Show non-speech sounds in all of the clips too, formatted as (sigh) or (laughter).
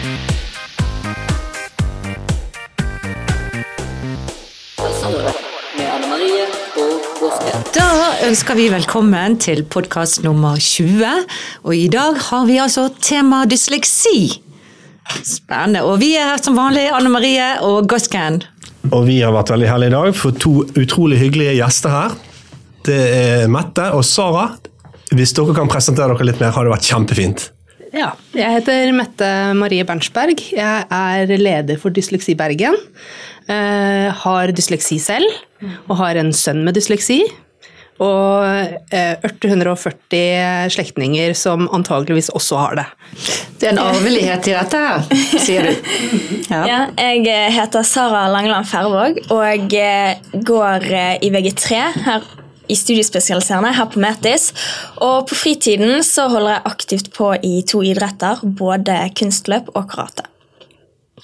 Da ønsker vi velkommen til podkast nummer 20. Og i dag har vi altså tema dysleksi. Spennende. Og vi er her som vanlig, Anne Marie og Gosken. Og vi har vært veldig heldige i dag for to utrolig hyggelige gjester her. Det er Mette og Sara. Hvis dere kan presentere dere litt mer, har det vært kjempefint. Ja, jeg heter Mette Marie Bernsberg. Jeg er leder for Dysleksi Bergen. Eh, har dysleksi selv, og har en sønn med dysleksi. Og eh, 840 slektninger som antageligvis også har det. Det er en arvelighet i dette her, sier du. (laughs) Ja. Ja, jeg heter Sara Langeland Færvåg og går i VG3 her i studiespesialiserende her på Metis. Og på fritiden så holder jeg aktivt på i to idretter, både kunstløp og karate.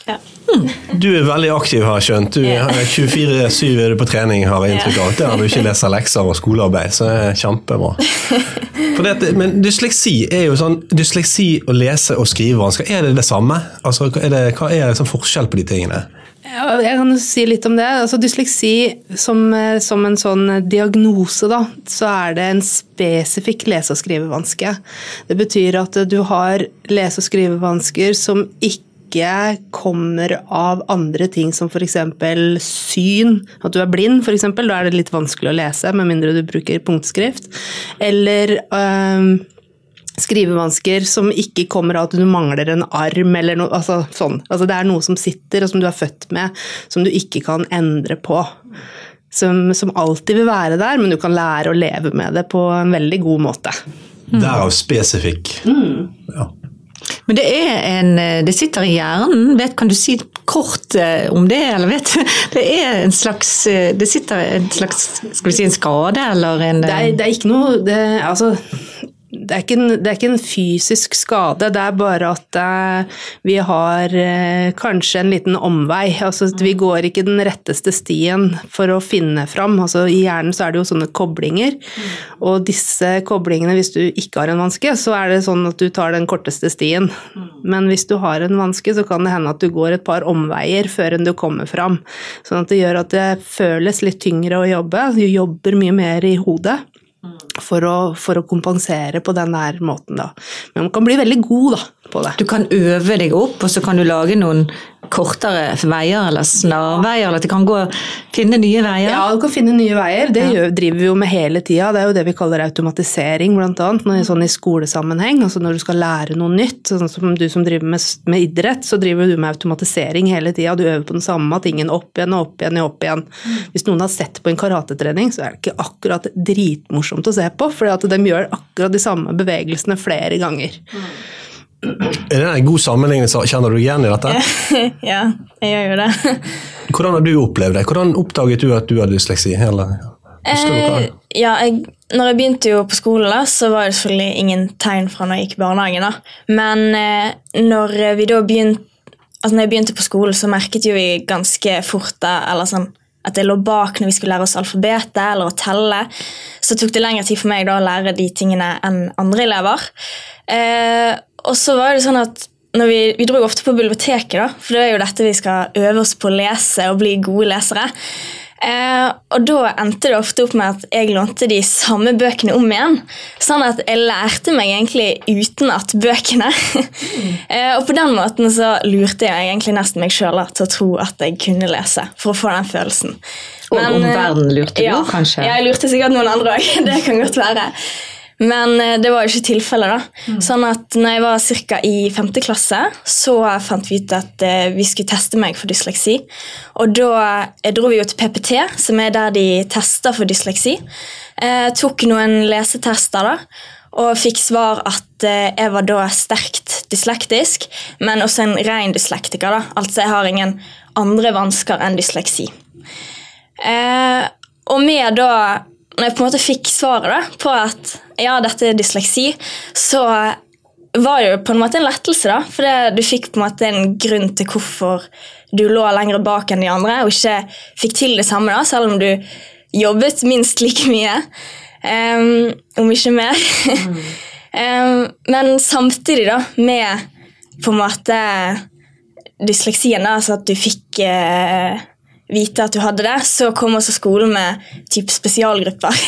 Ja. Hmm. Du er veldig aktiv, har jeg skjønt. Du er 24-7 er du på trening, har jeg inntrykk av. Det har du ikke leser lekser og skolearbeid, så det er kjempebra. Det, men dysleksi er jo sånn Dysleksi å lese og skrive vansker, er det det samme? Altså, er det, hva er liksom forskjell på de tingene? Ja, jeg kan si litt om det. Altså, dysleksi som, som, en sånn diagnose, da, så er det en spesifikk lese- og skrivevanske. Det betyr at du har lese- og skrivevansker som ikke kommer av andre ting som f.eks. syn. At du er blind, f.eks. Da er det litt vanskelig å lese, med mindre du bruker punktskrift. Eller øh, skrivevansker som ikke kommer av at du mangler en arm eller noe altså, sånn. Altså, det er noe som sitter, og som du er født med, som du ikke kan endre på. Som, som alltid vil være der, men du kan lære å leve med det på en veldig god måte. Mm. Derav spesifikk. Mm. Ja. Men det er en Det sitter i hjernen. Vet, kan du si kort eh, om det, eller vet (laughs) Det er en slags Det sitter en slags Skal vi si en skade, eller en Det er, det er ikke noe det, Altså det er, en, det er, ikke en, fysisk skade, det er bare at eh, vi har eh, kanskje en liten omvei. Altså, vi går ikke den retteste stien for å finne fram. Altså, I hjernen så er det jo sånne koblinger, og disse koblingene, hvis du ikke har en vanske, så er det sånn at du tar den korteste stien. Men hvis du har en vanske, så kan det hende at du går et par omveier før enn du kommer fram. Sånn at det gjør at det føles litt tyngre å jobbe. Du jobber mye mer i hodet for å, for å, kompensere på den måten, da. Men man kan bli veldig god da, på det. Du kan øve deg opp, og så kan du lage noen kortere veier eller snarveier, eller at du kan gå og finne nye veier? Ja, du kan finne nye veier. Det ja. driver vi jo med hele tida. Det er jo det vi kaller automatisering, blant annet, når, sånn i skolesammenheng. Altså når du skal lære noe nytt. Sånn som du som driver med, med idrett, så driver du med automatisering hele tida. Du øver på den samme tingen opp igjen og opp igjen og opp igjen. Mm. Hvis noen har sett på en karatetrening, så er det ikke akkurat dritmorsomt å se på, for de gjør akkurat de samme bevegelsene flere ganger. Mm. Er det en god sammenligning? Kjenner du igjen i dette? (laughs) ja, jeg gjør jo det. (laughs) Hvordan har du opplevd det? Hvordan oppdaget du at du hadde dysleksi? Eller, eh, ja, jeg, når jeg begynte jo på skolen, da, så var det selvfølgelig ingen tegn fra når jeg gikk i barnehagen. Da. Men eh, når begynte, altså når jeg begynte på skolen, så merket jo vi ganske fort da, eller sånn, at det lå bak når vi skulle lære oss alfabetet eller å telle. Så tok det lengre tid for meg da å lære de tingene enn andre elever. Eh, og så var det sånn at vi, vi, dro ofte på biblioteket, da, for det er jo dette vi skal øve oss på å lese og bli gode lesere. Eh, og da endte det ofte opp med at jeg lånte de samme bøkene om igjen. Sånn at jeg lærte meg egentlig utenat bøkene. Mm. (laughs) eh, og på den måten så lurte jeg egentlig nesten meg sjøl til å tro at jeg kunne lese. For å få den følelsen. Og om omverdenen lurte du ja, kanskje? Ja, jeg lurte sikkert noen andre òg. (laughs) Det kan godt være. Men eh, det var jo ikke tilfellet. da. Mm. Sånn at når jeg var ca. i 5. klasse, så fant vi ut at eh, vi skulle teste meg for dysleksi. Og da eh, dro vi jo til PPT, som er der de tester for dysleksi. Eh, tok noen lesetester da, og fikk svar at jeg var da sterkt dyslektisk, men også en ren dyslektiker. da. Altså jeg har ingen andre vansker enn dysleksi. Eh, og med da når jeg på en måte fikk svaret da, på at ja, dette er dysleksi, så var det jo på en måte en lettelse. da, For det, du fikk på en måte en grunn til hvorfor du lå lenger bak enn de andre og ikke fikk til det samme, da, selv om du jobbet minst like mye. Um, om ikke mer. Mm. (laughs) um, men samtidig, da, med på en måte dysleksien, da, altså at du fikk eh, vite at du hadde det, så kom også skolen med typ spesialgrupper.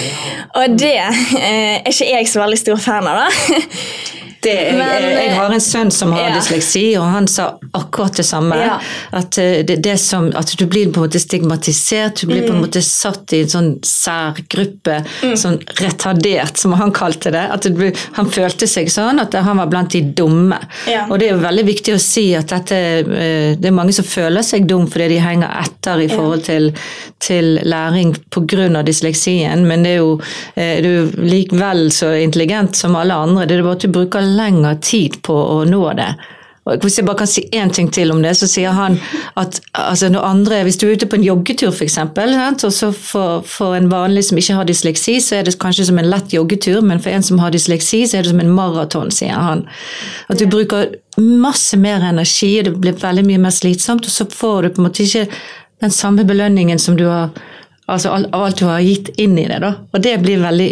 (laughs) og det eh, er ikke jeg så veldig stor fan av, da. (laughs) Det, Men, jeg, jeg har en sønn som har ja. dysleksi, og han sa akkurat det samme. Ja. At, eh, det, det som, at du blir på en måte stigmatisert, du blir på en Mm. måte satt i en sånn særgruppe, sånn retardert, som han kalte det. At det han følte seg sånn at han var blant de dumme. Ja. Og det er veldig viktig å si at dette, eh, det er mange som føler seg dum fordi de henger etter i forhold til, til læring pga. dysleksien, men det er jo, eh, du er likevel så intelligent som alle andre. Det er bare at du bruker lengre tid på å nå det. Hvis jeg bare kan si én ting til om det, så sier han at altså andre, hvis du er ute på en joggetur f.eks., og så for, for en vanlig som ikke har dysleksi, så er det kanskje som en lett joggetur, men for en som har dysleksi, så er det som en maraton, sier han. At du bruker masse mer energi, og det blir veldig mye mer slitsomt, og så får du på en måte ikke den samme belønningen som du har Altså av alt du har gitt inn i det, da. Og det blir veldig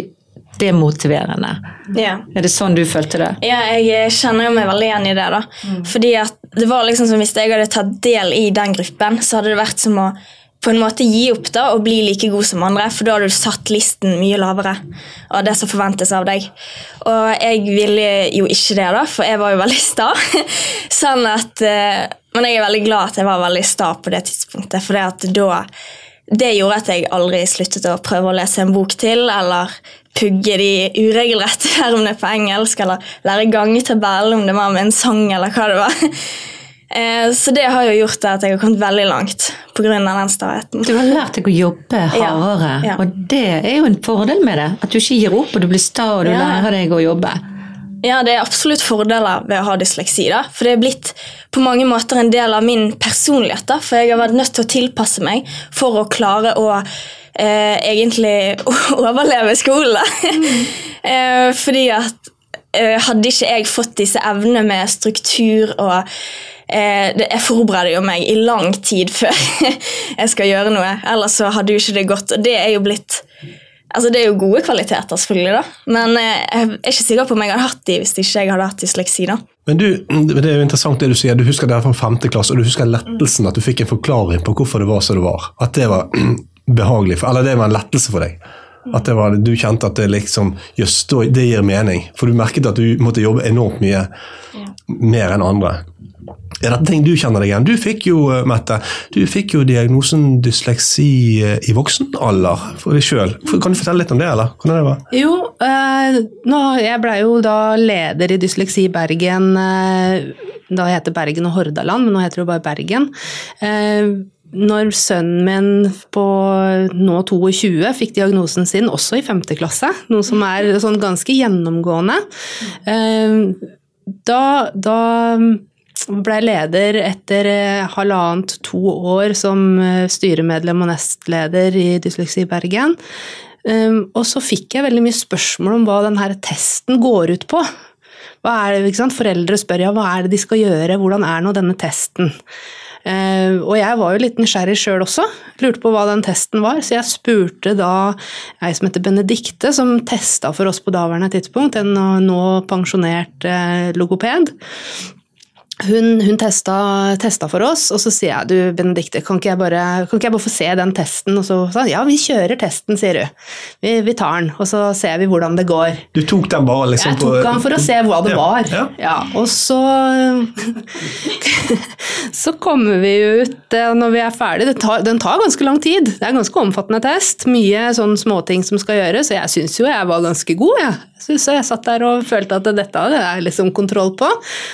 demotiverende. Ja. Er det sånn du følte det? Ja, jeg kjenner jo meg veldig igjen i det. da. Fordi at det var liksom som Hvis jeg hadde tatt del i den gruppen, så hadde det vært som å på en måte gi opp da og bli like god som andre, for da hadde du satt listen mye lavere av det som forventes av deg. Og jeg ville jo ikke det, da, for jeg var jo veldig sta. (laughs) sånn at, eh, men jeg er veldig glad at jeg var veldig sta på det tidspunktet, for det da det gjorde at jeg aldri sluttet å prøve å lese en bok til, eller pugge de uregelrette (laughs) er på engelsk, eller lære gangetabell om det var med en sang, eller hva det var. (laughs) Eh, Så det har jo gjort at jeg har kommet veldig langt pga. den staheten. Du har lært deg å jobbe Ja, hardere, ja. og det er jo en fordel med det. At du ikke gir opp, og du blir sta, og du Ja. lærer deg å jobbe. Ja, det er absolutt fordeler ved å ha dysleksi, da. For det er blitt på mange måter en del av min personlighet. da. For jeg har vært nødt til å tilpasse meg for å klare å eh, egentlig (laughs) overleve skolen. da. eh, fordi at eh, hadde ikke jeg fått disse evnene med struktur og eh, det, Jeg forbereder jo meg i lang tid før (laughs) jeg skal gjøre noe. Ellers så hadde jo ikke det gått. Og det er jo blitt Altså Det er jo gode kvaliteter, selvfølgelig, da. men eh, jeg er ikke sikker på om jeg hadde hatt de hvis ikke jeg hadde hatt dysleksi. da. Men du, Det er jo interessant det du sier. Du husker det fra femte klasse, og du husker lettelsen at du fikk en forklaring på hvorfor det var som det var. At det var behagelig, for, eller det var en lettelse for deg. At det var, Du kjente at det liksom, jøss, det gir mening. For du merket at du måtte jobbe enormt mye mer enn andre. Er det ting du kjenner deg igjen? Du fikk jo, eh, Mette, du fikk jo diagnosen dysleksi eh, i voksen alder for deg sjøl. Kan du fortelle litt om det, eller? Hvordan det var? Jo, eh, nå, jeg blei jo da leder i Dysleksi Bergen. Eh, da heter Bergen og Hordaland, men nå heter det jo bare Bergen. Eh, når sønnen min på nå 22 fikk diagnosen sin, også i femte klasse, noe som er sånn ganske gjennomgående, eh, da, da ble leder etter eh, halvannet, to år som eh, styremedlem og nestleder i Dysleksi Bergen. Og så fikk jeg veldig mye spørsmål om hva denne testen går ut på. Hva er det? Foreldre spør ja, hva er det de skal gjøre, hvordan er nå denne testen? Uh, og jeg var jo litt nysgjerrig sjøl også, lurte på hva den testen var, så jeg spurte da ei som heter Benedikte, som testa for oss på daværende tidspunkt, en nå pensjonert uh, logoped. Hun, hun testa, testa for oss, og så sier jeg du Benedikte, kan ikke jeg bare, kan ikke jeg bare få se den testen? Og så sa hun ja, vi kjører testen, sier du. Vi, vi tar den, og så ser vi hvordan det går. Du tok den bare liksom Jeg tok den for å se hva det Ja, var. ja. Ja, og så (laughs) Så kommer vi ut eh, når vi er ferdig. Det tar, den tar ganske lang tid. Det er en ganske omfattende test. Mye sånn småting som skal gjøres, og jeg syns jo jeg var ganske god, jeg. Synes jeg satt der og følte at dette hadde jeg liksom kontroll på.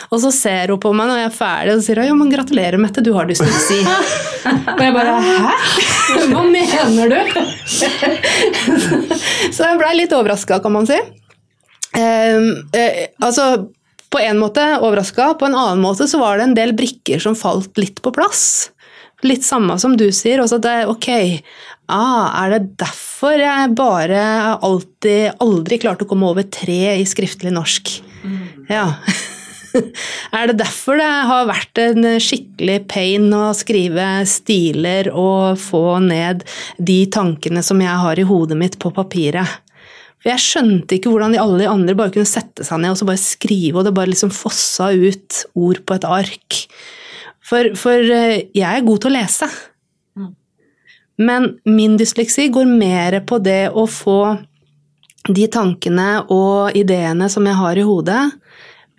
Og så ser hun på meg når jeg er ferdig og sier ja, men gratulerer, Mette, du har dysleksi. (laughs) og jeg bare hæ? (laughs) Hva mener du? (laughs) så jeg blei litt overraska, kan man si. Eh, eh, altså, på en måte overraska, på en annen måte så var det en del brikker som falt litt på plass. Litt samme som du sier. Også at det, ok, ah, er det derfor jeg bare alltid aldri klarte å komme over tre i skriftlig norsk? Ja. (laughs) Er det derfor det har vært en skikkelig pain å skrive stiler og få ned de tankene som jeg har i hodet mitt, på papiret? For jeg skjønte ikke hvordan de alle de andre bare kunne sette seg ned og så bare skrive, og det bare liksom fossa ut ord på et ark. For, for eh, jeg er god til å lese. Men min dysleksi går mer på det å få de tankene og ideene som jeg har i hodet,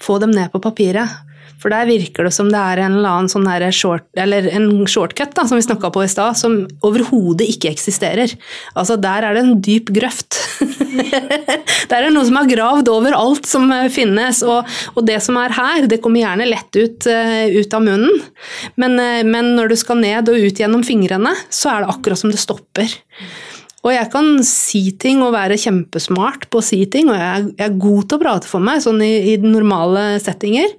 få dem ned på papiret. For der virker det som det er en eller annen sånn short, eller en shortcut da, som vi snakka på i stad, som overhodet ikke eksisterer. Altså Der er det en dyp grøft. (laughs) der er det noe som er gravd over alt som finnes. Og, og, det som er her, det kommer gjerne lett ut, uh, ut av munnen. Men, uh, men når du skal ned og ut gjennom fingrene, så er det akkurat som det stopper. Og jeg kan si ting og være kjempesmart på å si ting, og jeg er, jeg er god til å prate for meg sånn i, i normale settinger.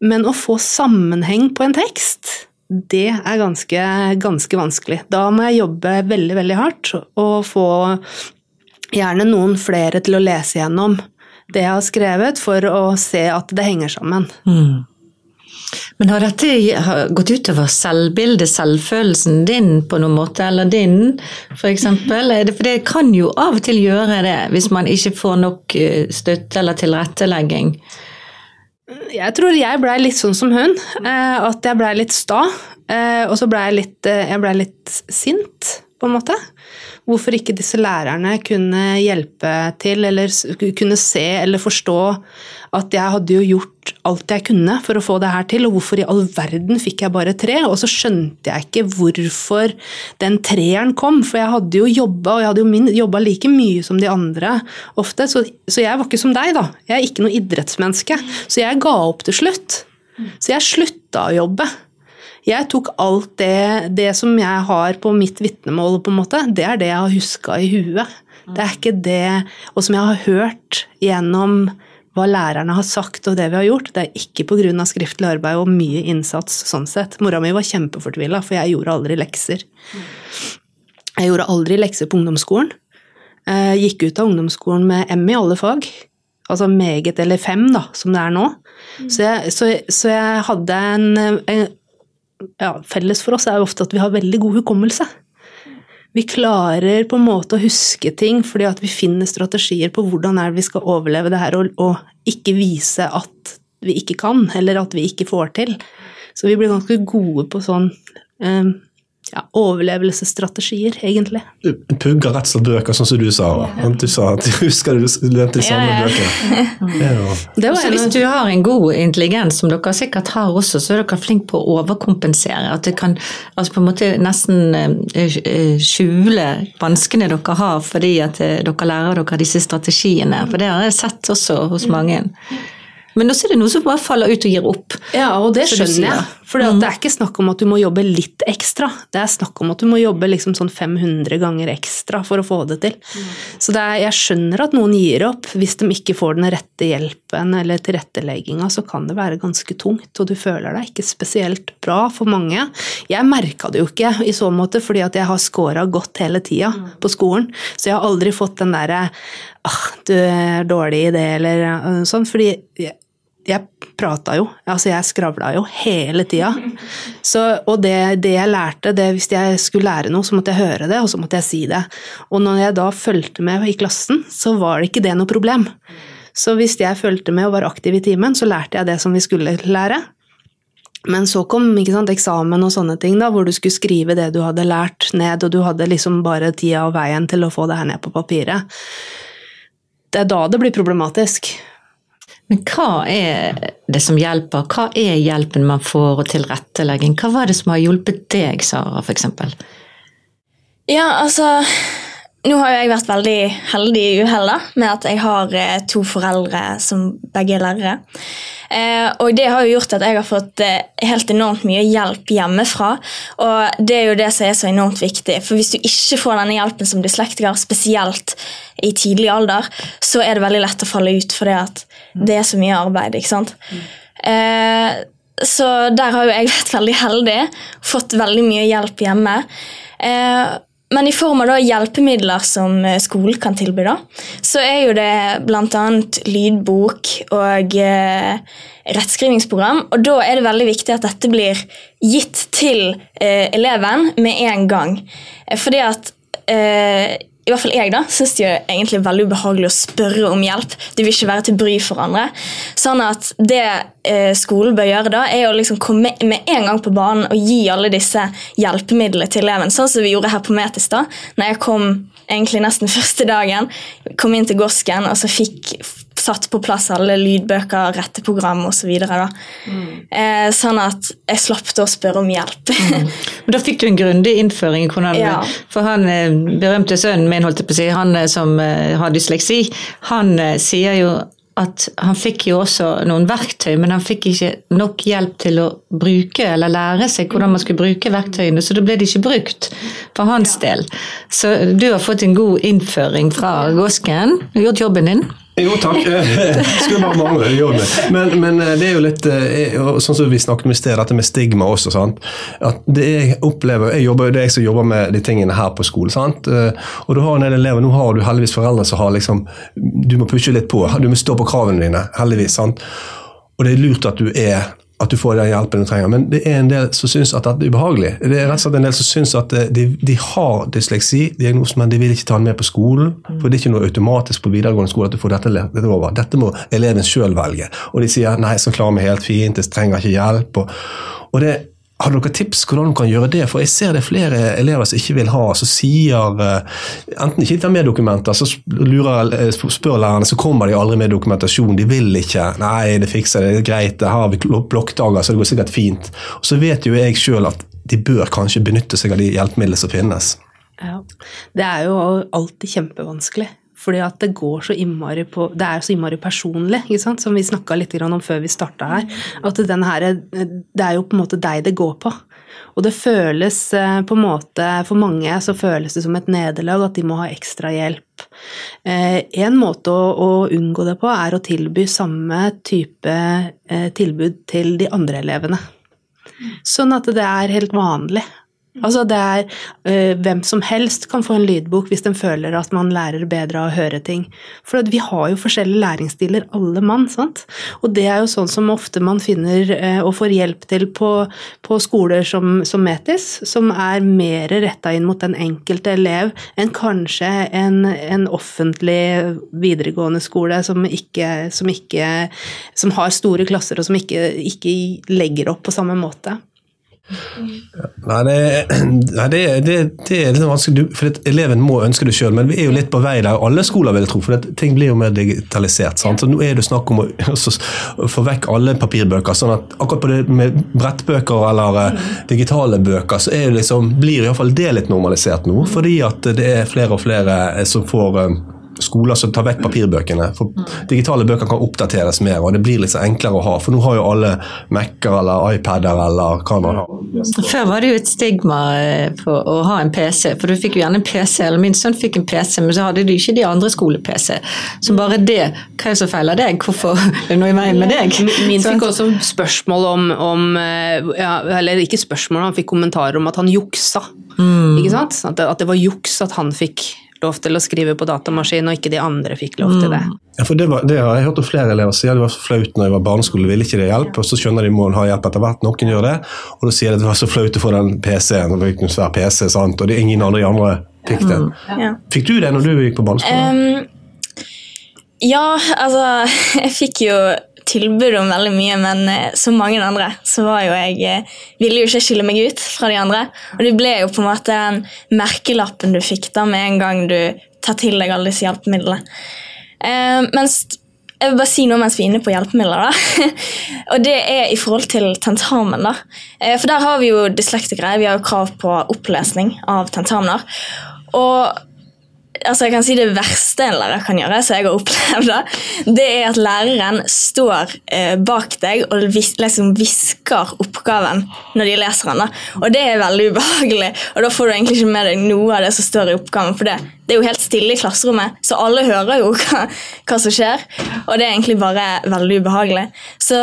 Men å få sammenheng på en tekst, det er ganske, ganske vanskelig. Da må jeg jobbe veldig, veldig hardt og få gjerne noen flere til å lese gjennom det jeg har skrevet, for å se at det henger sammen. Mm. Men har dette gått utover selvbildet, selvfølelsen din på noen måte, eller din f.eks.? For det kan jo av og til gjøre det, hvis man ikke får nok eh, støtte eller tilrettelegging. Jeg tror jeg blei litt sånn som hun. Eh, at jeg blei litt sta. Eh, og så blei jeg, jeg litt sint, på en måte. Hvorfor ikke disse lærerne kunne hjelpe til, eller kunne se eller forstå at jeg hadde jo gjort alt jeg kunne for å få det her til, og hvorfor i all verden fikk jeg bare tre? Og så skjønte jeg ikke hvorfor den treeren kom, for jeg hadde jo jobba, og jeg hadde jo jobba like mye som de andre ofte, så, så, jeg var ikke som deg, da. Jeg er ikke noe idrettsmenneske, så jeg ga opp til slutt. Så jeg slutta å jobbe. Jeg tok alt det, det som jeg har på mitt vitnemål, på en måte, det er det jeg har huska i huet. Det er ikke det Og som jeg har hørt gjennom hva lærerne har sagt og det vi har gjort. Det er ikke pga. skriftlig arbeid og mye innsats sånn sett. Mora mi var kjempefortvila, for jeg gjorde aldri lekser. Jeg gjorde aldri lekser på ungdomsskolen. Jeg gikk ut av ungdomsskolen med M i alle fag. Altså meget eller fem, da, som det er nå. Så jeg, så, så jeg hadde en, en ja, Felles for oss er jo ofte at vi har veldig god hukommelse. Vi klarer på en måte å huske ting fordi at vi finner strategier på hvordan er det vi skal overleve det her, og, og ikke vise at vi ikke kan, eller at vi ikke får til. Så vi blir ganske gode på sånn um, ja, overlevelsesstrategier, egentlig. Du pugger rett og slett bøker, sånn som du sa. Ja. Du sa at du husker du lente de samme ja, bøkene. (laughs) Ja. Så hvis du har en god intelligens, som dere sikkert har også, så er dere flinke på å overkompensere. At det kan altså på en måte nesten eh, eh, skjule vanskene dere har fordi at eh, dere lærer dere disse strategiene. For det har jeg sett også hos mange. Men også er det noe som bare faller ut og gir opp. Ja, og det skjønner jeg. For mm. det er ikke snakk om at du må jobbe litt ekstra. Det er snakk om at du må jobbe liksom sånn 500 ganger ekstra for å få det til. Mm. Så det er, jeg skjønner at noen gir opp. Hvis de ikke får den rette hjelpen eller tilrettelegginga, så kan det være ganske tungt, og du føler deg ikke spesielt bra for mange. Jeg merka det jo ikke i så måte, fordi at jeg har scora godt hele tida mm. på skolen. Så jeg har aldri fått den derre ah, du er dårlig i det, eller uh, sånn. Fordi jeg, jeg prata jo. Altså, jeg skravla jo hele tida. Og det, det, jeg lærte, det hvis jeg skulle lære noe, så måtte jeg høre det, og så måtte jeg si det. Og når jeg da fulgte med i klassen, så var det ikke det noe problem. Så hvis jeg fulgte med og var aktiv i timen, så lærte jeg det som vi skulle lære. Men så kom sant, eksamen og sånne ting, da, hvor du skulle skrive det du hadde lært ned, og du hadde liksom bare tida og veien til å få det her ned på papiret det er da det blir problematisk. Men hva er det som hjelper? Hva er hjelpen man får og tilrettelegging? Hva var det som har hjulpet deg, Sara, f.eks.? Ja, altså Nå har jeg vært veldig heldig i uhellet med at jeg har eh, to foreldre som begge er lærere. Eh, og det har jo gjort at jeg har fått eh, helt enormt mye hjelp hjemmefra. Og det er jo det som er så enormt viktig. For hvis du ikke får denne hjelpen som dyslektiker, spesielt i tidlig alder, så er det veldig lett å falle ut fordi at det er så mye arbeid. ikke sant? Eh, så der har jo jeg (laughs) vært veldig heldig. Fått veldig mye hjelp hjemme. Eh, men i form av hjelpemidler som eh, skolen kan tilby, da, så er jo det bl.a. lydbok og eh, rettskrivingsprogram. Og da er det veldig viktig at dette blir gitt til eh, eleven med en gang. Fordi at eh, i hvert fall jeg da, syns det er egentlig veldig ubehagelig å spørre om hjelp. Du vil ikke være til bry for andre. Sånn at det eh, skolen bør gjøre da, er å liksom komme med en gang på banen og gi alle disse hjelpemidlene til eleven. Sånn som vi gjorde her på Metis da, når jeg kom egentlig nesten (laughs) første dagen. Kom inn til Gosken og så fikk satt på plass alle lydbøker, retteprogram osv. Så mm. eh, sånn at jeg slapp å spørre om hjelp. mm. (laughs) Men Da fikk du en grundig innføring. Hvordan, ja. For han eh, berømte sønnen min, holdt jeg på å si, han eh, som eh, har dysleksi, han sier jo at han fikk jo også noen verktøy, men han fikk ikke nok hjelp til å bruke eller lære seg hvordan man skulle bruke verktøyene, så da ble de ikke brukt for hans del. Så du har fått en god innføring fra Gåsken. Du har gjort jobben din. (laughs) Jo, takk. (laughs) Skulle bare mangle. Gjør Men, men, eh, det er jo litt eh, sånn som vi snakket om i sted, dette med stigma også. Sant? At det jeg opplever, jeg jobber, Det er jeg som jobber med de tingene her på skolen. Sant? Eh, og du har en del elever, Nå har du heldigvis foreldre som har liksom Du må pushe litt på. Du må stå på kravene dine. Heldigvis. sant? Og det er lurt at du er at du får den hjelpen du trenger. Men det er en del som syns at dette er ubehagelig. Det er rett og slett en del som syns at eh, de, de har dysleksi, diagnosen, men de vil ikke ta den med på skolen. For det er ikke noe automatisk på videregående skole at du får dette, dette over. Dette må eleven sjøl velge. Og de sier nei, så klarer vi helt fint, jeg trenger ikke hjelp. Og, og det har dere tips hvordan du kan gjøre det? For jeg ser det er flere elever som ikke vil ha, som sier uh, enten ikke tar med dokumenter, så lurer, eh, spør lærerne, så kommer de aldri med dokumentasjon. De vil ikke. 'Nei, det fikser det, det er greit, det har vi blokkdager, så det går sikkert fint'. Og så vet jo jeg sjøl at de bør kanskje benytte seg av de hjelpemidlene som finnes. Ja, Det er jo alltid kjempevanskelig. Fordi at det går så innmari på Det er så innmari personlig, ikke sant? som vi snakka litt om før vi starta her. At her, det er jo på en måte deg det går på. Og det føles eh, på en måte For mange så føles det som et nederlag at de må ha ekstra hjelp. Eh, en måte å unngå det på er å tilby samme type eh, tilbud til de andre elevene. Sånn at det er helt vanlig Altså det er øh, Hvem som helst kan få en lydbok hvis den føler at man lærer bedre av å høre ting. For vi har jo forskjellige læringsstiler, alle mann. sant? Og det er jo sånn som ofte man finner øh, og får hjelp til på, på skoler som, som, Metis, som er mer retta inn mot den enkelte elev enn kanskje en, en offentlig videregående skole som ikke, som ikke som har store klasser og som ikke, ikke legger opp på samme måte. Nei, det, (clears throat) nei det, det, det, er litt vanskelig, for eleven må ønske det sjøl. Men vi er jo litt på vei der, alle skoler vil jeg tro, for ting blir jo mer digitalisert. Sant? Så Nå er det snakk om å (laughs) få vekk alle papirbøker. sånn at akkurat på det med brettbøker eller uh, digitale bøker, så er det liksom, blir iallfall det litt normalisert nå. Fordi at det er flere og flere eh, som får uh, skoler som tar vekk papirbøkene. For digitale bøker kan oppdateres mer, og det blir litt så enklere å ha. For nå har jo alle Mac-er eller iPader eller hva man har. Før var det jo et stigma på eh, å ha en PC, for du fikk jo gjerne en PC. eller Min sønn fikk en PC, men så hadde de ikke de andre skole-PC. Så bare det, hva er det som feiler deg? Hvorfor (laughs) er det noe i veien med deg? Min fikk også spørsmål om, om eh, ja, Eller ikke spørsmål, han fikk kommentarer om at han juksa. Mm. Ikke sant? At det, at det var juks at han fikk lov til å skrive på datamaskin, og ikke de andre fikk lov til det. Mm. Ja, for det, var, det har jeg hørt flere elever si, det var så flaut når jeg var barneskole, ville ikke det hjelpe, og så skjønner de må ha hjelp etter hvert, noen gjør det, og da sier de at det var så flaut å få den PC-en, og var en svær PC, sant? og det er ingen andre, andre fikk den. Mm. Ja. Fikk du det når du gikk på barneskole? Um, ja, altså (laughs) Jeg fikk jo tilbud om veldig mye, men eh, som mange andre så var jo jeg eh, Ville jo ikke skille meg ut fra de andre. Og det ble jo på en måte den merkelappen du fikk da med en gang du tar til deg alle disse hjelpemidlene. Eh, mens jeg vil bare si noe mens vi er inne på hjelpemidler. da. (laughs) og Det er i forhold til tentamen. da. Eh, for der har vi jo dyslektikere. Vi har jo krav på opplesning av tentamener. Og altså jeg kan si Det verste en lærer kan gjøre, så jeg har opplevd det, det er at læreren står eh, bak deg og vis, liksom hvisker oppgaven når de leser den. Da. Og det er veldig ubehagelig, og da får du egentlig ikke med deg noe av det som står i oppgaven. for det, det er jo helt stille i klasserommet, så alle hører jo (laughs) hva, hva som skjer. Og det er egentlig bare veldig ubehagelig. Så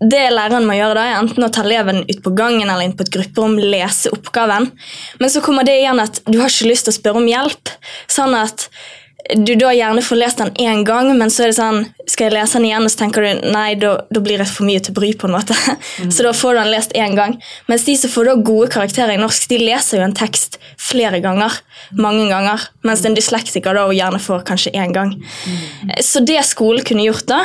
det læreren må gjøre, da, er enten å ta eleven ut på gangen eller inn på et grupperom, lese oppgaven. Men så kommer det igjen at du har ikke lyst til å spørre om hjelp. Sånn at du da gjerne får lest den én gang, men så er det sånn Skal jeg lese den igjen, og så tenker du nei, da, da blir det for mye til bry. på en måte. Mm. (laughs) Så da får du den lest én gang. Mens de som får da gode karakterer i norsk, de leser jo en tekst flere ganger. Mange ganger. Mens en dyslektiker da gjerne får kanskje én gang. Mm. Så det skolen kunne gjort, da,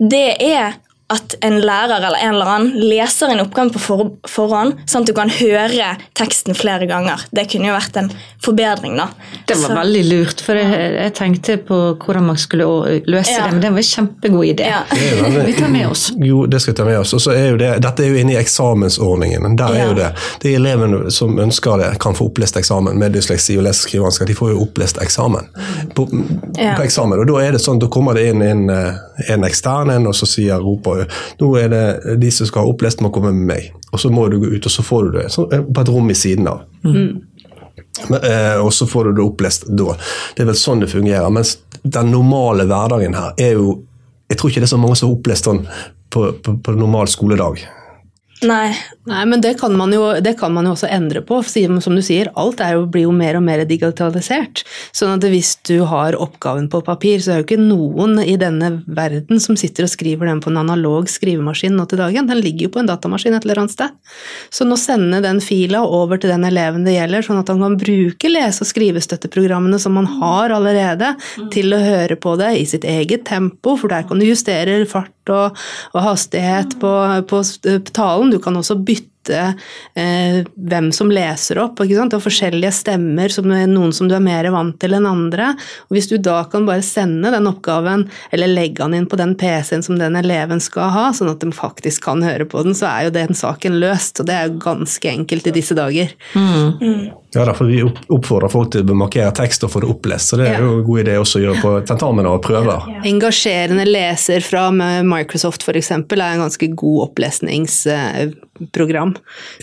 det er at en lærer eller en eller annen leser en oppgave på for forhånd, sånn at du kan høre teksten flere ganger. Det kunne jo vært en forbedring. da. Det var Så. veldig lurt, for jeg, jeg, tenkte på hvordan man skulle løse ja. det. Men det var en kjempegod idé. Ja. vi tar med oss. Jo, det skal vi ta med oss. Og så er jo det, Dette er jo inne i eksamensordningen. Der er ja. jo det. De elevene som ønsker det, kan få opplest eksamen med dysleksi og leseskrivevansker. De får jo opplest eksamen på, på, eksamen. Og da er det sånn, da kommer det inn en, eh, en ekstern en, og så sier roper nå er det de som skal ha opplest, må komme med meg. Og så må du gå ut, og så får du det så, eh, på et rom i siden av. Mm. Eh, og så får du det opplest da. Det er vel sånn det fungerer. Mens den normale hverdagen her er jo Jeg tror ikke det er så mange som har opplest sånn på, på, på normal skoledag. Nei. Nei, men det kan, man jo, det kan man jo også endre på. Som du sier, alt jo, blir jo mer og mer digitalisert. Sånn at hvis du har oppgaven på papir, så er jo ikke noen i denne verden som sitter og skriver den på en analog skrivemaskin nå til dagen. Den ligger jo på en datamaskin et eller annet sted. Så nå sende den fila over til den eleven det gjelder, sånn at han kan bruke lese- og skrivestøtteprogrammene som man har allerede, til å høre på det i sitt eget tempo, for der kan du justere fart og, og hastighet på, på, talen. Du kan også bytte eh, hvem som leser opp. Ikke sant? Og forskjellige stemmer, som noen som du er mer vant til enn andre. Og Hvis du da kan bare sende den oppgaven, eller legge den inn på den PC-en som den eleven skal ha, sånn at de faktisk kan høre på den, så er jo den saken løst. Og det er jo ganske enkelt i disse dager. Mm. Ja, derfor Vi oppfordrer folk til å markere tekst og få det opplest. så Det er jo en god idé også å gjøre på tentamen og prøver. Engasjerende leser fra Microsoft f.eks. er en ganske god opplesningsprogram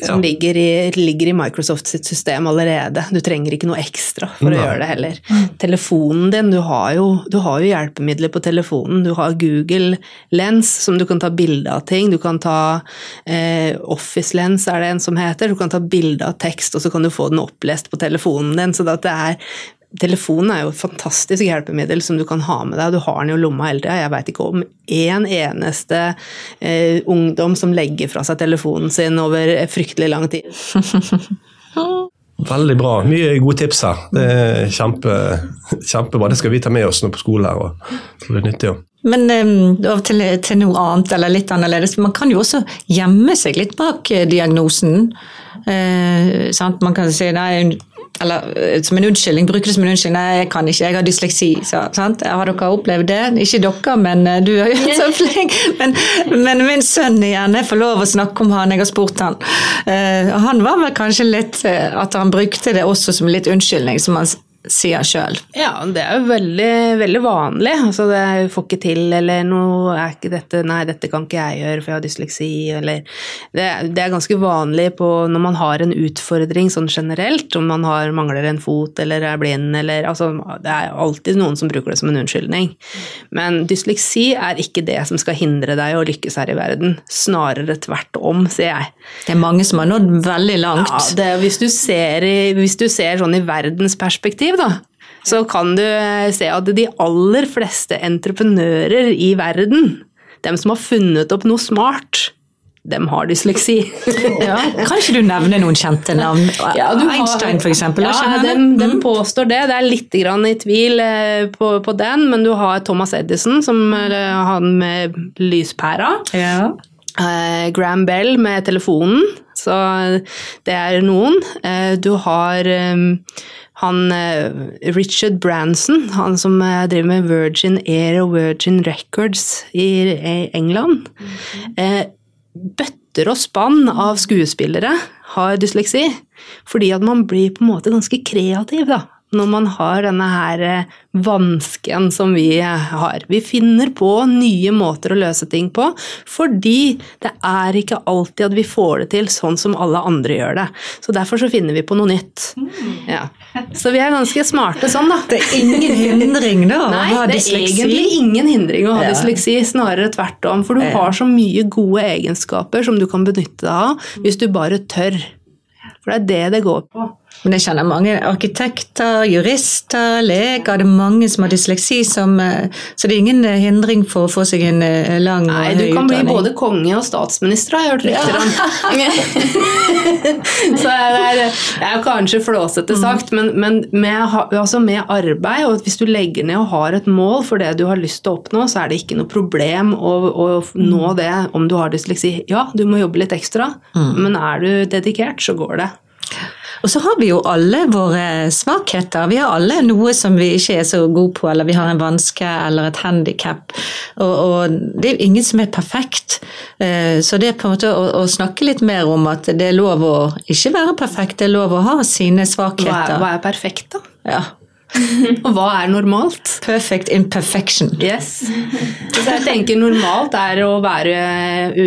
som ja. ligger, i, ligger, i, Microsoft sitt system allerede. Du trenger ikke noe ekstra for Nei. å gjøre det heller. Mm. Telefonen din, du har, jo, du har, jo, hjelpemidler på telefonen. Du har Google Lens som du kan ta bilde av ting. Du kan ta eh, Office Lens er det en som heter. Du kan ta bilde av tekst, og så kan du få den opplest på telefonen din. så det er Telefonen er jo et fantastisk hjelpemiddel som du kan ha med deg. Du har den jo i lomma hele tida. Jeg veit ikke om én eneste eh, ungdom som legger fra seg telefonen sin over fryktelig lang tid. (laughs) Veldig bra. Mye gode tips her. Det er kjempe, kjempebra. Det skal vi ta med oss nå på skolen her. og det er nyttig. Men um, til, til, noe annet, eller litt annerledes. Man kan jo også gjemme seg litt bak eh, diagnosen. Eh, man kan si nei, eller eh, som en unnskyldning, bruker det som en unnskyldning. Nei, jeg kan ikke, jeg har dysleksi. Så, sant? Har dere opplevd det? Ikke dere, men du er jo så flink. (laughs) Men, men, min sønn igjen, jeg får lov å snakke om han, jeg har spurt han. Uh, han var vel kanskje litt at han brukte det også som litt unnskyldning, som han sier sjøl. Ja, det er jo veldig, veldig vanlig. Altså, det er, får ikke til, eller noe er ikke dette Nei, dette kan ikke jeg gjøre, for jeg har dysleksi, eller det, det, er ganske vanlig på, når man har en utfordring sånn generelt, om man har, mangler en fot eller er blind, eller altså Det er alltid noen som bruker det som en unnskyldning. Men dysleksi er ikke det som skal hindre deg å lykkes her i verden. Snarere tvert om, sier jeg. Det er mange som har nådd veldig langt. Ja, det, hvis, du ser, hvis du ser sånn i verdens perspektiv, da, så kan du eh, se at de aller fleste entreprenører i verden, dem som har funnet opp noe smart, dem har dysleksi. (laughs) ja, kan ikke du nevne noen kjente navn? Ja, Einstein f.eks.? Ja, dem, dem, påstår det. Det er litt grann i tvil eh, på, på, den, men du har Thomas Edison, som han med lyspæra. Ja. Uh, Graham Bell med telefonen, så det er noen. Uh, du har um, han uh, Richard Branson, han som eh, driver med Virgin Air og Virgin Records i England mm. Bøtter og spann av skuespillere har dysleksi, fordi at man blir på en måte ganske kreativ, da når man har denne her eh, vansken som vi har. Vi finner på nye måter å løse ting på, fordi det er ikke alltid at vi får det til sånn som alle andre gjør det. Så derfor så finner vi på noe nytt. Ja. Så vi er ganske smarte sånn, da. Det er ingen hindring da å ha dysleksi? Nei, det er egentlig ingen hindring å ha ja. dysleksi, snarere tvert om. For du har så mye gode egenskaper som du kan benytte deg av hvis du bare tør. For det er det det går på. Men jeg kjenner mange arkitekter, jurister, leger. Det er mange som har dysleksi, som, eh, så det er ingen eh, hindring for å få seg en lang lang og Nei, du kan bli både konge og statsminister, har jeg hørt rykter om. (laughs) Så det er, det er kanskje flåsete sagt, men, men med, altså med arbeid, og hvis du legger ned og har et mål for det du har lyst til å oppnå, så er det ikke noe problem å, å nå det om du har dysleksi. Ja, du må jobbe litt ekstra, men er du dedikert, så går det. Og så har vi jo alle våre svakheter. Vi har alle noe som vi ikke er så gode på, eller vi har en vanske eller et handikap. Og, og det er ingen som er perfekt. Eh, Så det er på en måte å, å snakke litt mer om at det er lov å ikke være perfekt, det er lov å ha sine Hva er, svakheter. hva er perfekt, da? Ja. (laughs) Og hva er normalt? Perfect imperfection. Yes. Så jeg tenker normalt er å være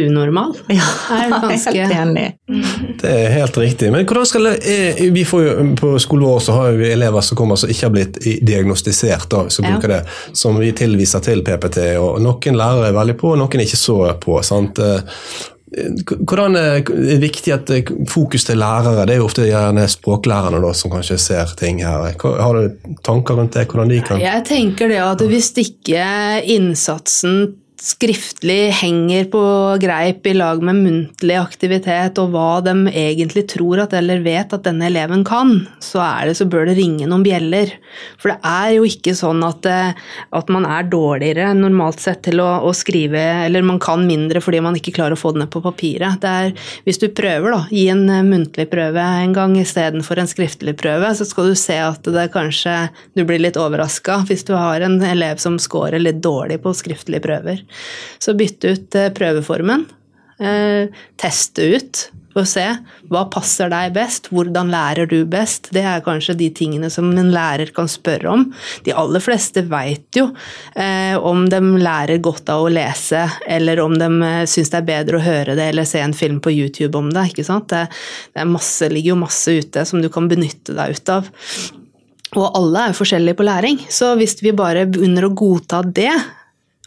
unormal. (laughs) Ja, Er ganske- helt enig. Det er helt riktig. Men hvordan skal det, eh, vi får jo, På skolen vår så har vi elever som kommer som ikke har blitt diagnostisert, da, som Ja. bruker det, som vi tilviser til PPT. og Noen lærere er veldig på, og noen er ikke så på. sant? Hvordan er det viktig at eh, fokus til lærere? Det er jo ofte gjerne språklærerne da, som kanskje ser ting her. Har du tanker rundt det? Hvordan de kan Jeg tenker det at hvis ikke innsatsen skriftlig henger på greip i lag med muntlig aktivitet og hva de egentlig tror at eller vet at denne eleven kan, så, er det, så bør det ringe noen bjeller. For det er jo ikke sånn at, eh, at man er dårligere normalt sett til å, å skrive, eller man kan mindre fordi man ikke klarer å få det ned på papiret. Det er, hvis du prøver, da, gi en eh, muntlig prøve en gang istedenfor en skriftlig prøve, så skal du se at det kanskje du blir litt overraska hvis du har en elev som scorer litt dårlig på skriftlige prøver. Så bytte ut eh, prøveformen. Eh, teste ut og se hva passer deg best, hvordan lærer du best. Det er kanskje de tingene som en lærer kan spørre om. De aller fleste veit jo eh, om de lærer godt av å lese, eller om de eh, syns det er bedre å høre det eller se en film på YouTube om det. ikke sant? Det, det masse, ligger jo masse ute som du kan benytte deg ut av. Og alle er jo forskjellige på læring, så hvis vi bare begynner å godta det,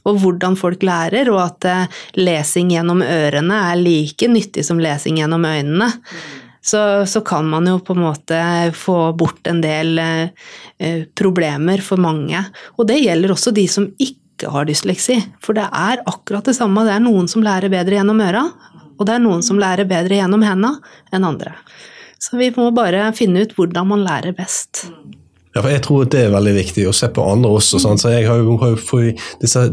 og hvordan folk lærer, og at eh, lesing gjennom ørene er like nyttig som lesing gjennom øynene, så, så kan man jo på en måte få bort en del eh, eh, problemer for mange. Og det gjelder også de som ikke har dysleksi, for det er akkurat det samme. Det er noen som lærer bedre gjennom øra, og det er noen som lærer bedre gjennom henda enn andre. Så vi må bare finne ut hvordan man lærer best. Ja, for Jeg tror at det er veldig viktig å se på andre også. sant? Så jeg har jo, har jo disse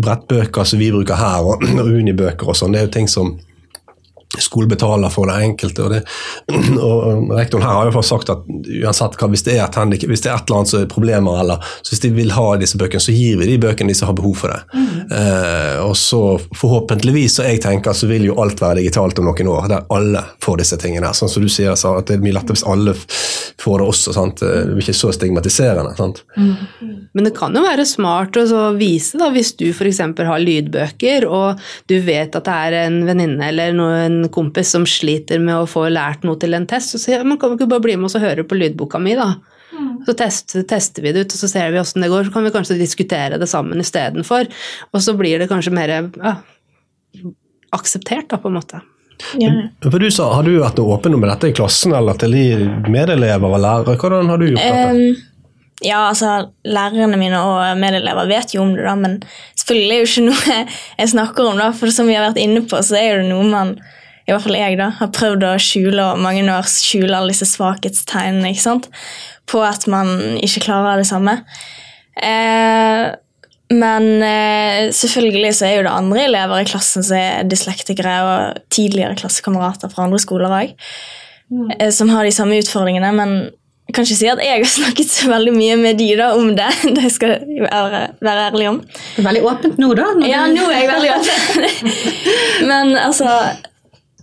brettbøker som vi bruker her, og, (clears throat) og unibøker og sånn, det er jo ting som skole betaler for det enkelte. Og, det, (clears throat) og Rektoren her har jo fått sagt at uansett hva, hvis det er et handicap, hvis det er et eller annet som er problemer, eller så hvis de vil ha disse bøkene, så gir vi de bøkene de som har behov for det. Eh, og så forhåpentligvis, så jeg tenker, så vil jo alt være digitalt om noen år, der alle får disse tingene. Sånn som du sier, så at det er mye lettere hvis alle får det også. sant? Det blir ikke så stigmatiserende. sant? Men det kan jo være smart å så vise, da, hvis du f.eks. har lydbøker, og du vet at det er en venninne eller noe, en kompis som sliter med å få lært noe til en test, så sier jeg man kan ikke bare bli med oss og høre på lydboka mi, da. Så tester, tester vi det ut, og så ser vi åssen det går. Så kan vi kanskje diskutere det sammen istedenfor. Og så blir det kanskje mer ja, akseptert, da, på en måte. Ja. For du sa, Har du vært åpen om dette i klassen eller til de medelever og lærere? Hvordan har du gjort dette? Um, ja, altså, lærerne mine og medelever vet jo om det, da, men selvfølgelig er det jo ikke noe jeg snakker om. da, For som vi har vært inne på, så er det noe man i hvert fall jeg da, har prøvd å skjule og mange år skjule alle disse svakhetstegnene ikke sant? på at man ikke klarer det samme. Eh, men eh, selvfølgelig så er jo det andre elever i klassen som er dyslektikere, og tidligere klassekamerater fra andre skoler òg, eh, som har de samme utfordringene. Men jeg kan ikke si at jeg har (laughs) snakket så veldig mye med de da om det. (laughs) Det skal jeg være, være ærlig om. Det er veldig åpent nå, da. Ja, nå er jeg veldig åpen. (laughs) Men altså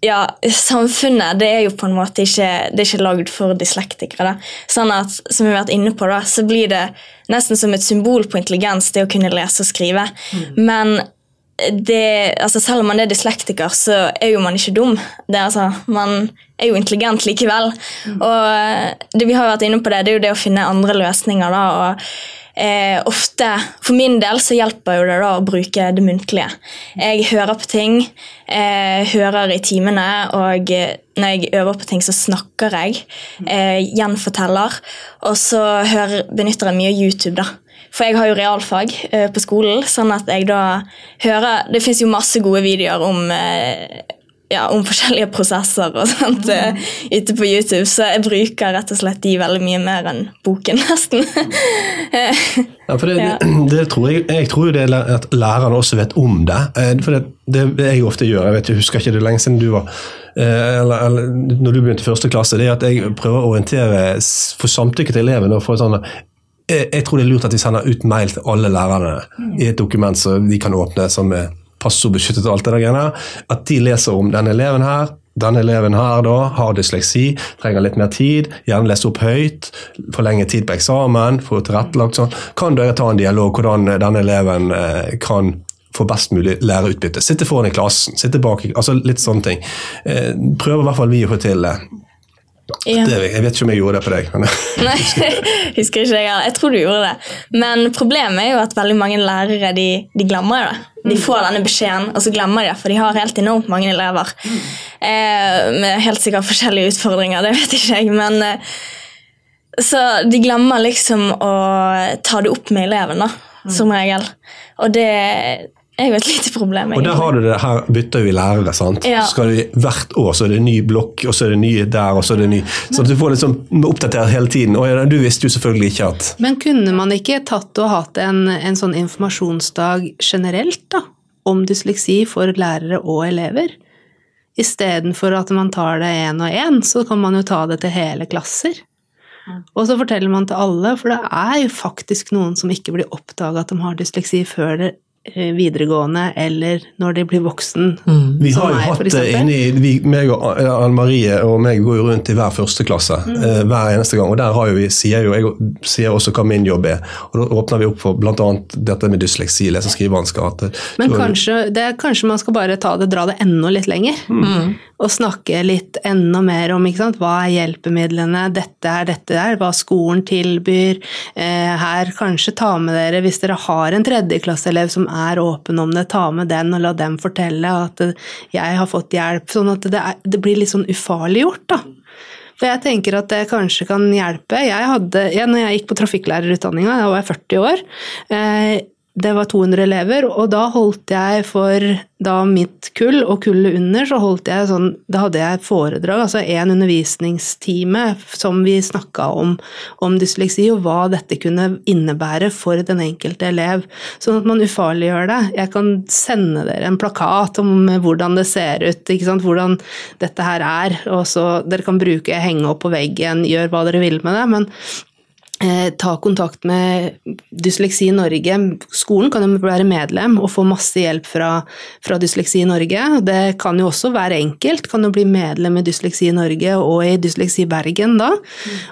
ja, Samfunnet det er jo på en måte ikke det er ikke lagd for dyslektikere. da. Sånn at, som vi har vært inne på da, så blir det nesten som et symbol på intelligens, det å kunne lese og skrive. Men det, altså selv om man er dyslektiker, så er jo man ikke dum. Det, altså, man er jo intelligent likevel. Og det vi har vært inne på det, det er jo det å finne andre løsninger. da, og eh, ofte For min del så hjelper det da å bruke det muntlige. Jeg hører på ting, eh, hører i timene, og eh, når jeg øver på ting, så snakker jeg. Eh, gjenforteller. Og så hører, benytter jeg mye YouTube, da. For jeg har jo realfag eh, på skolen, sånn at jeg da hører Det fins jo masse gode videoer om eh, ja, om forskjellige prosesser og sånt mm. ute på YouTube, så jeg bruker rett og slett de veldig mye mer enn boken, (laughs) nesten. ja, for det, ja. det, tror jeg, jeg tror jo det er at lærerne også vet om det. For det, det jeg ofte gjør, jeg vet, jeg husker ikke det lenge siden du var eller, eller når du begynte første klasse, det er at jeg prøver å orientere for samtykke til elevene. og for sånn jeg tror det er lurt at de sender ut mail til alle lærerne mm. i et dokument så de kan åpne, som er passordbeskyttet og alt det der greiene. At de leser om denne eleven her. Denne eleven her da har dysleksi, trenger litt mer tid, gjerne lese opp høyt, forlenge tid på eksamen, få tilrettelagt sånn. Kan dere ta en dialog hvordan denne eleven eh, kan få best mulig læreutbytte? Sitte foran i klassen, sitte bak, altså litt sånne ting. Eh, prøver i hvert fall vi å få til det. Ja. Det, jeg vet ikke om jeg gjorde det på deg. Men... (laughs) Nei, husker ikke jeg. Jeg tror du gjorde det. Men problemet er jo at veldig mange lærere de, de glemmer det. De får denne beskjeden, og så glemmer de det, for de har helt enormt mange elever. Eh, med helt sikkert forskjellige utfordringer, det vet ikke jeg, men eh, Så de glemmer liksom å ta det opp med eleven, da, som regel. Og det er jo et lite problem. Og der har du det, her bytter vi lærere. sant? Ja. Skal du, hvert år så er det ny blokk, og så er det ny der, og så er det ny. Så du får liksom oppdatert hele tiden. Og du visste jo selvfølgelig ikke at Men kunne man ikke tatt og hatt en, en sånn informasjonsdag generelt, da? Om dysleksi for lærere og elever? Istedenfor at man tar det én og én, så kan man jo ta det til hele klasser. Og så forteller man til alle, for det er jo faktisk noen som ikke blir oppdaga at de har dysleksi før det videregående eller når de blir voksen. Mm. Vi har jo meg, hatt det inni vi, meg og Anne Marie og meg går jo rundt i hver første klasse mm. uh, hver eneste gang. og Der har jo vi, sier jo, jeg sier også hva min jobb er. og Da åpner vi opp for bl.a. dette med dysleksi, lese- og skrivevansker. Men kanskje, det, kanskje, man skal bare ta det, dra det enda litt lenger? Mm. Og snakke litt enda mer om ikke sant? hva er hjelpemidlene, dette er dette der, hva skolen tilbyr. Her kanskje ta med dere, hvis dere har en tredjeklasseelev som er åpen om det, ta med den og la dem fortelle at jeg har fått hjelp. Sånn at det, er, det blir litt sånn ufarliggjort, da. For jeg tenker at det kanskje kan hjelpe. Jeg hadde, ja, når jeg gikk på trafikklærerutdanninga, da var jeg 40 år, eh, det var 200 elever, og da holdt jeg for da mitt kull og kullet under, så holdt jeg sånn Da hadde jeg foredrag, altså en undervisningstime som vi snakka om, om dysleksi, og hva dette kunne innebære for den enkelte elev. Sånn at man ufarliggjør det. Jeg kan sende dere en plakat om hvordan det ser ut, hvordan dette her er, og så dere kan bruke, henge opp på veggen, gjør hva dere vil med det. men ta kontakt med Dysleksi Norge. Skolen kan jo være medlem og få masse hjelp fra, fra, Dysleksi Norge. Det kan jo også være enkelt, kan jo bli medlem i Dysleksi Norge og i Dysleksi Bergen da.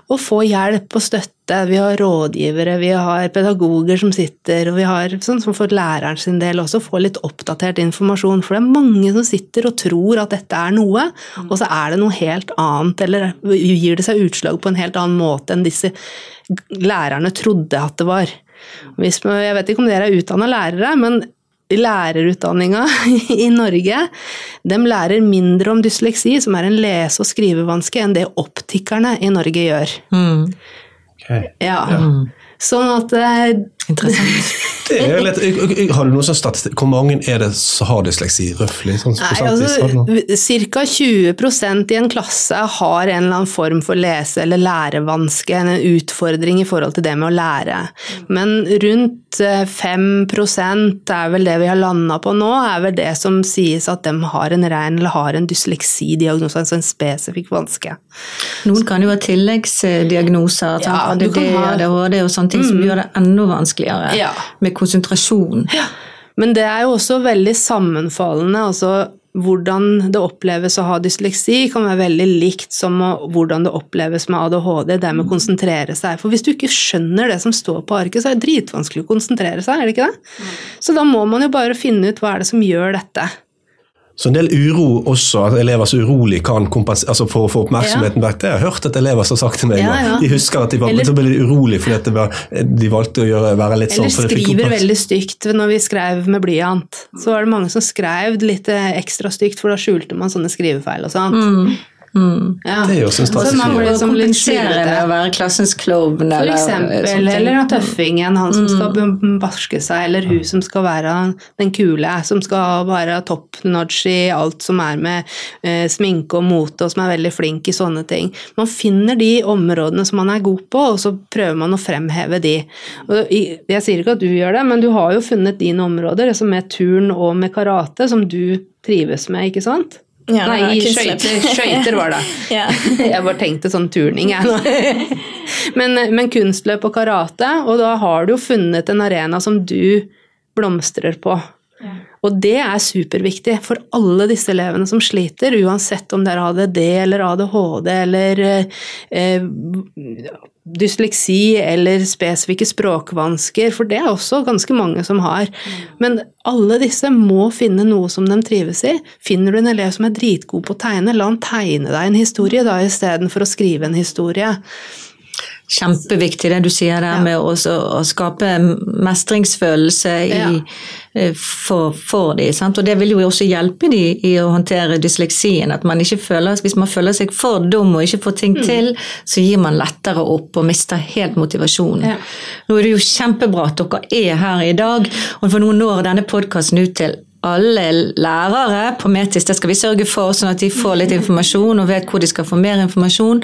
Og få hjelp og støtte. Vi har rådgivere, vi har pedagoger som sitter, og vi har sånn som for læreren sin del også få litt oppdatert informasjon. For det er mange som sitter og tror at dette er noe, og så er det noe helt annet, eller gir det seg utslag på en helt annen måte enn disse lærerne trodde at det var. Hvis, jeg vet ikke om dere er utdanna lærere, men lærerutdanninga (laughs) i Norge de lærer mindre om dysleksi, som er en lese- og skrivevanske, enn det optikerne i Norge gjør. Mm. Okay. Ja. ja. Sånn at eh, Interessant. (laughs) Litt, har du noe sånn statistikk? Hvor mange er det som har dysleksi, røftlig? Sånn altså, Ca. 20% i en klasse har en eller annen form for lese- eller lærevanske, en utfordring i forhold til det med å lære. Men rundt 5 eh, er vel det vi har landa på nå, er vel det som sies at de har en rein eller har en dysleksidiagnose, altså en spesifikk vanske. Noen kan jo ha tilleggsdiagnoser, ja, ADD, ADHD og sånne ting mm. som gjør det enda vanskeligere vanskeligere ja. med konsentrasjon. Ja. Men det er jo også veldig sammenfallende. altså hvordan det oppleves å ha dysleksi, kan være veldig likt som hvordan det oppleves med ADHD, det med å konsentrere seg. For hvis du ikke skjønner det som står på arket, så er det dritvanskelig å konsentrere seg, er det ikke det? Mm. Så da må man jo bare finne ut hva er det som gjør dette. Så en del uro også, at elever er urolig kan altså for å få oppmerksomheten vekk. Det har jeg hørt at elever som har sagt til meg. Ja, ja. De husker at de var, Eller- så ble de urolig fordi at det var, de valgte å gjøre, være litt sånn. fikk skriver veldig stygt når vi skrev med blyant. Så var det mange som skrev litt eh, ekstra stygt, for da skjulte man sånne skrivefeil og sånt. Ja. Det er jo Så strategi. man ble liksom kompensere med å være klassens klovn. For eksempel, eller at tøffingen, han som skal barske seg, eller hun som skal være den kule, som skal være top notch i alt som er med uh, sminke og mote, og som er veldig flink i sånne ting. Man finner de områdene som man er god på, og så prøver man å fremheve de. Og jeg sier ikke at du gjør det, men du har jo funnet dine områder, altså med turn og med karate, som du trives med, ikke sant? Ja, Nei, skøyter, (laughs) skøyter var det. (laughs) Ja. (laughs) Jeg bare tenkte sånn turning, jeg nå. Men, men kunstløp og karate, og da har du jo funnet en arena som du blomstrer på. Og det er superviktig for alle disse elevene som sliter, uansett om det er ADD eller ADHD eller eh, dysleksi eller spesifikke språkvansker, for det er også ganske mange som har. Men alle disse må finne noe som de trives i. Finner du en elev som er dritgod på å tegne, la han tegne deg en historie da, istedenfor å skrive en historie. Kjempeviktig det du sier der med å, å skape mestringsfølelse i, Ja. eh, for, for de, sant? Og det vil jo også hjelpe de i å håndtere dysleksien. At man ikke føler, Hvis man føler seg for dum og ikke får ting Mm. til, så gir man lettere opp og mister helt motivasjonen. Ja. Nå er det jo kjempebra at dere er her i dag, og for nå når denne podkasten ut til alle lærere på Metis, det skal vi sørge for, sånn at de får litt informasjon og vet hvor de skal få mer informasjon.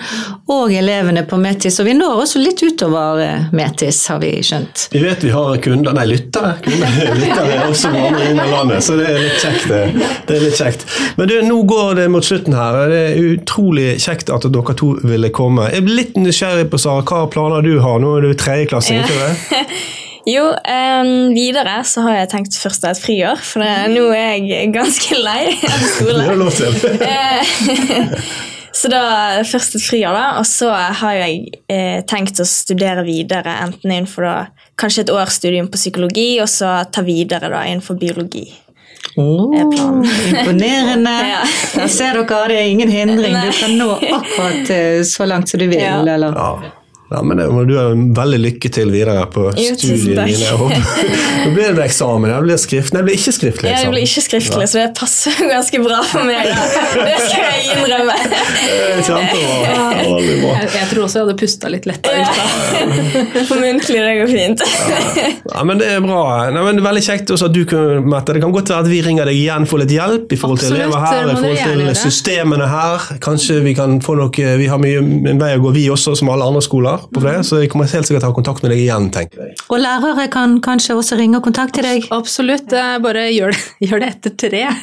Og elevene på Metis. Og vi når også litt utover eh, Metis, har vi skjønt. Vi vet vi har kunder, nei lyttere, kunder, (laughs) lyttere også andre inn i landet, så det er litt kjekt. Det, det er litt kjekt. Men du, nå går det mot slutten her. og Det er utrolig kjekt at dere to ville komme. Jeg blir litt nysgjerrig på Sara, hva planer du har? Nå er du tredjeklassing, ikke det? (laughs) Jo, um, videre så har jeg tenkt først å ha et friår, for det, nå er jeg ganske lei av (laughs) skole. det lov til. Eh, (laughs) Så da først et friår, da, og så har jeg eh, tenkt å studere videre, enten innenfor da, kanskje et års studium på psykologi, og så ta videre da innenfor biologi. Oh, er imponerende. (laughs) Ja. Der ser dere, det er ingen hindring. Du kan nå akkurat eh, så langt som du vil. Ja. Eller? Ja. Ja, men det, Du er veldig lykke til videre på Jo, studiene dine. Jeg (laughs) Nå blir det eksamen, det blir skrift, nei, det blir ikke skriftlig Ja, det blir ikke skriftlig, så det passer ganske bra for meg. Det skal jeg innrømme. (laughs) Kjempebra. Veldig bra. Jeg, jeg tror også jeg hadde pusta litt lettere ut. da. (laughs) For muntlig, det går fint. Ja, men Det er bra. Nei, men det er Veldig kjekt også at du kunne, Mette. Det kan godt være at vi ringer deg igjen for litt hjelp i forhold til Absolutt, elever her, i forhold til systemene her. Kanskje vi kan få noe Vi har mye en vei å gå, vi også, som alle andre skoler. På det, Så jeg kommer helt sikkert til å ha kontakt med deg igjen, tenker jeg. Og lærere kan kanskje også ringe og kontakte deg. Absolutt. Bare gjør det, (laughs) gjør det etter tre. (laughs)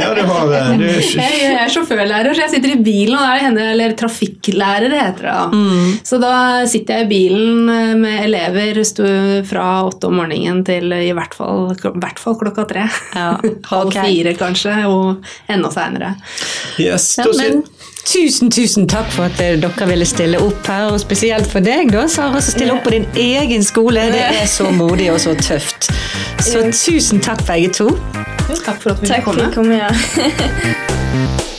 Ja, du har du, Jeg, jeg er sjåførlærer, så jeg sitter i bilen, og da er det henne, eller trafikklærer heter det. da. Så da sitter jeg i bilen eh, med elever fra åtte om morgenen til i hvert fall, hvert fall klokka tre. Ja, (laughs) Halv okay. fire kanskje, og enda seinere. yes, Ja, men tusen, tusen takk for at eh, dere ville stille opp her, og spesielt for deg, da, Sara, som stiller opp på din egen skole. Det er så modig og så tøft. Så tusen takk, begge to. Takk for at vi Takk for at vi kom. Ja. (laughs)